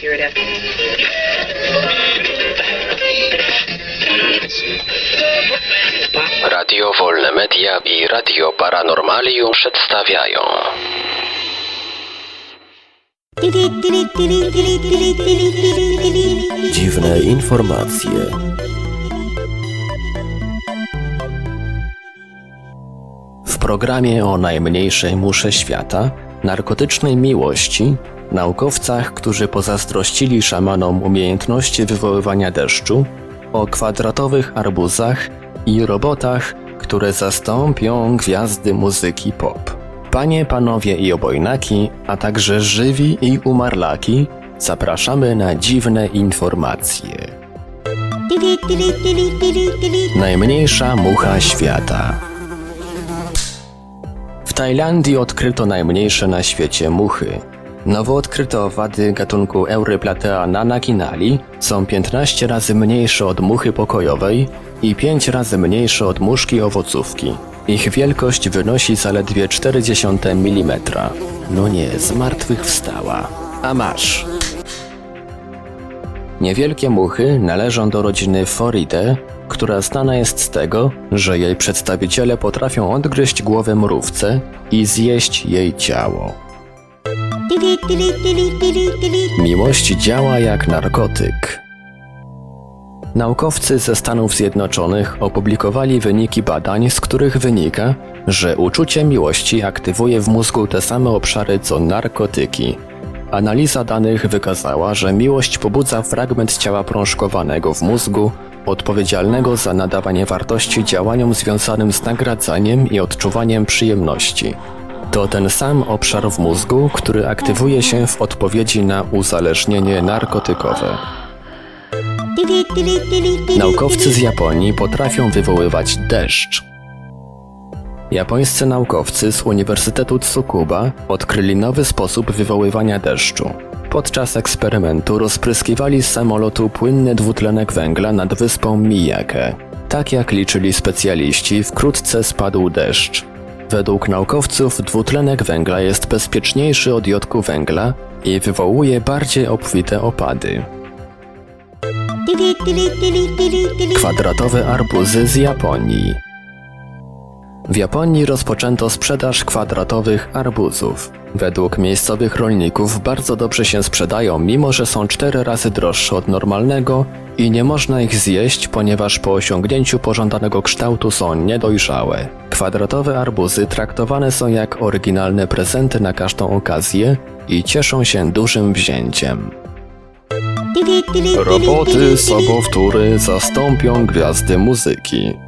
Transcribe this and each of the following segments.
Here it. Radio Wolne Media i Radio Paranormalium przedstawiają Dziwne informacje. W programie o najmniejszej musze świata, narkotycznej miłości, naukowcach, którzy pozazdrościli szamanom umiejętności wywoływania deszczu, o kwadratowych arbuzach i robotach, które zastąpią gwiazdy muzyki pop. Panie, panowie i obojnaki, a także żywi i umarlaki, zapraszamy na dziwne informacje. Najmniejsza mucha świata. W Tajlandii odkryto najmniejsze na świecie muchy. Nowo odkryte owady gatunku Euryplatea nanakinali są 15 razy mniejsze od muchy pokojowej i 5 razy mniejsze od muszki owocówki. Ich wielkość wynosi zaledwie 0,4 mm. No nie, z martwych wstała. A masz. Niewielkie muchy należą do rodziny Foridae, która znana jest z tego, że jej przedstawiciele potrafią odgryźć głowę mrówce i zjeść jej ciało. Miłość działa jak narkotyk. Naukowcy ze Stanów Zjednoczonych opublikowali wyniki badań, z których wynika, że uczucie miłości aktywuje w mózgu te same obszary co narkotyki. Analiza danych wykazała, że miłość pobudza fragment ciała prążkowanego w mózgu, odpowiedzialnego za nadawanie wartości działaniom związanym z nagradzaniem i odczuwaniem przyjemności. To ten sam obszar w mózgu, który aktywuje się w odpowiedzi na uzależnienie narkotykowe. Naukowcy z Japonii potrafią wywoływać deszcz. Japońscy naukowcy z Uniwersytetu Tsukuba odkryli nowy sposób wywoływania deszczu. Podczas eksperymentu rozpryskiwali z samolotu płynny dwutlenek węgla nad wyspą Miyake. Tak jak liczyli specjaliści, wkrótce spadł deszcz. Według naukowców dwutlenek węgla jest bezpieczniejszy od jodku węgla i wywołuje bardziej obfite opady. Kwadratowe arbuzy z Japonii. W Japonii rozpoczęto sprzedaż kwadratowych arbuzów. Według miejscowych rolników bardzo dobrze się sprzedają, mimo że są cztery razy droższe od normalnego i nie można ich zjeść, ponieważ po osiągnięciu pożądanego kształtu są niedojrzałe. Kwadratowe arbuzy traktowane są jak oryginalne prezenty na każdą okazję i cieszą się dużym wzięciem. Roboty sobowtóry zastąpią gwiazdy muzyki.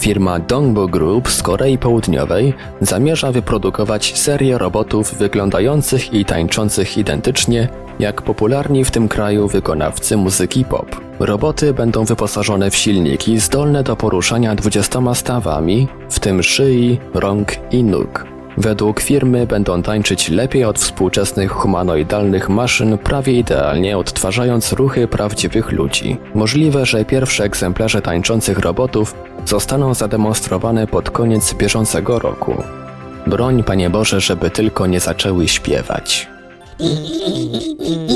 Firma Dongbo Group z Korei Południowej zamierza wyprodukować serię robotów wyglądających i tańczących identycznie jak popularni w tym kraju wykonawcy muzyki pop. Roboty będą wyposażone w silniki zdolne do poruszania 20 stawami, w tym szyi, rąk i nóg. Według firmy będą tańczyć lepiej od współczesnych humanoidalnych maszyn, prawie idealnie odtwarzając ruchy prawdziwych ludzi. Możliwe, że pierwsze egzemplarze tańczących robotów zostaną zademonstrowane pod koniec bieżącego roku. Broń, Panie Boże, żeby tylko nie zaczęły śpiewać.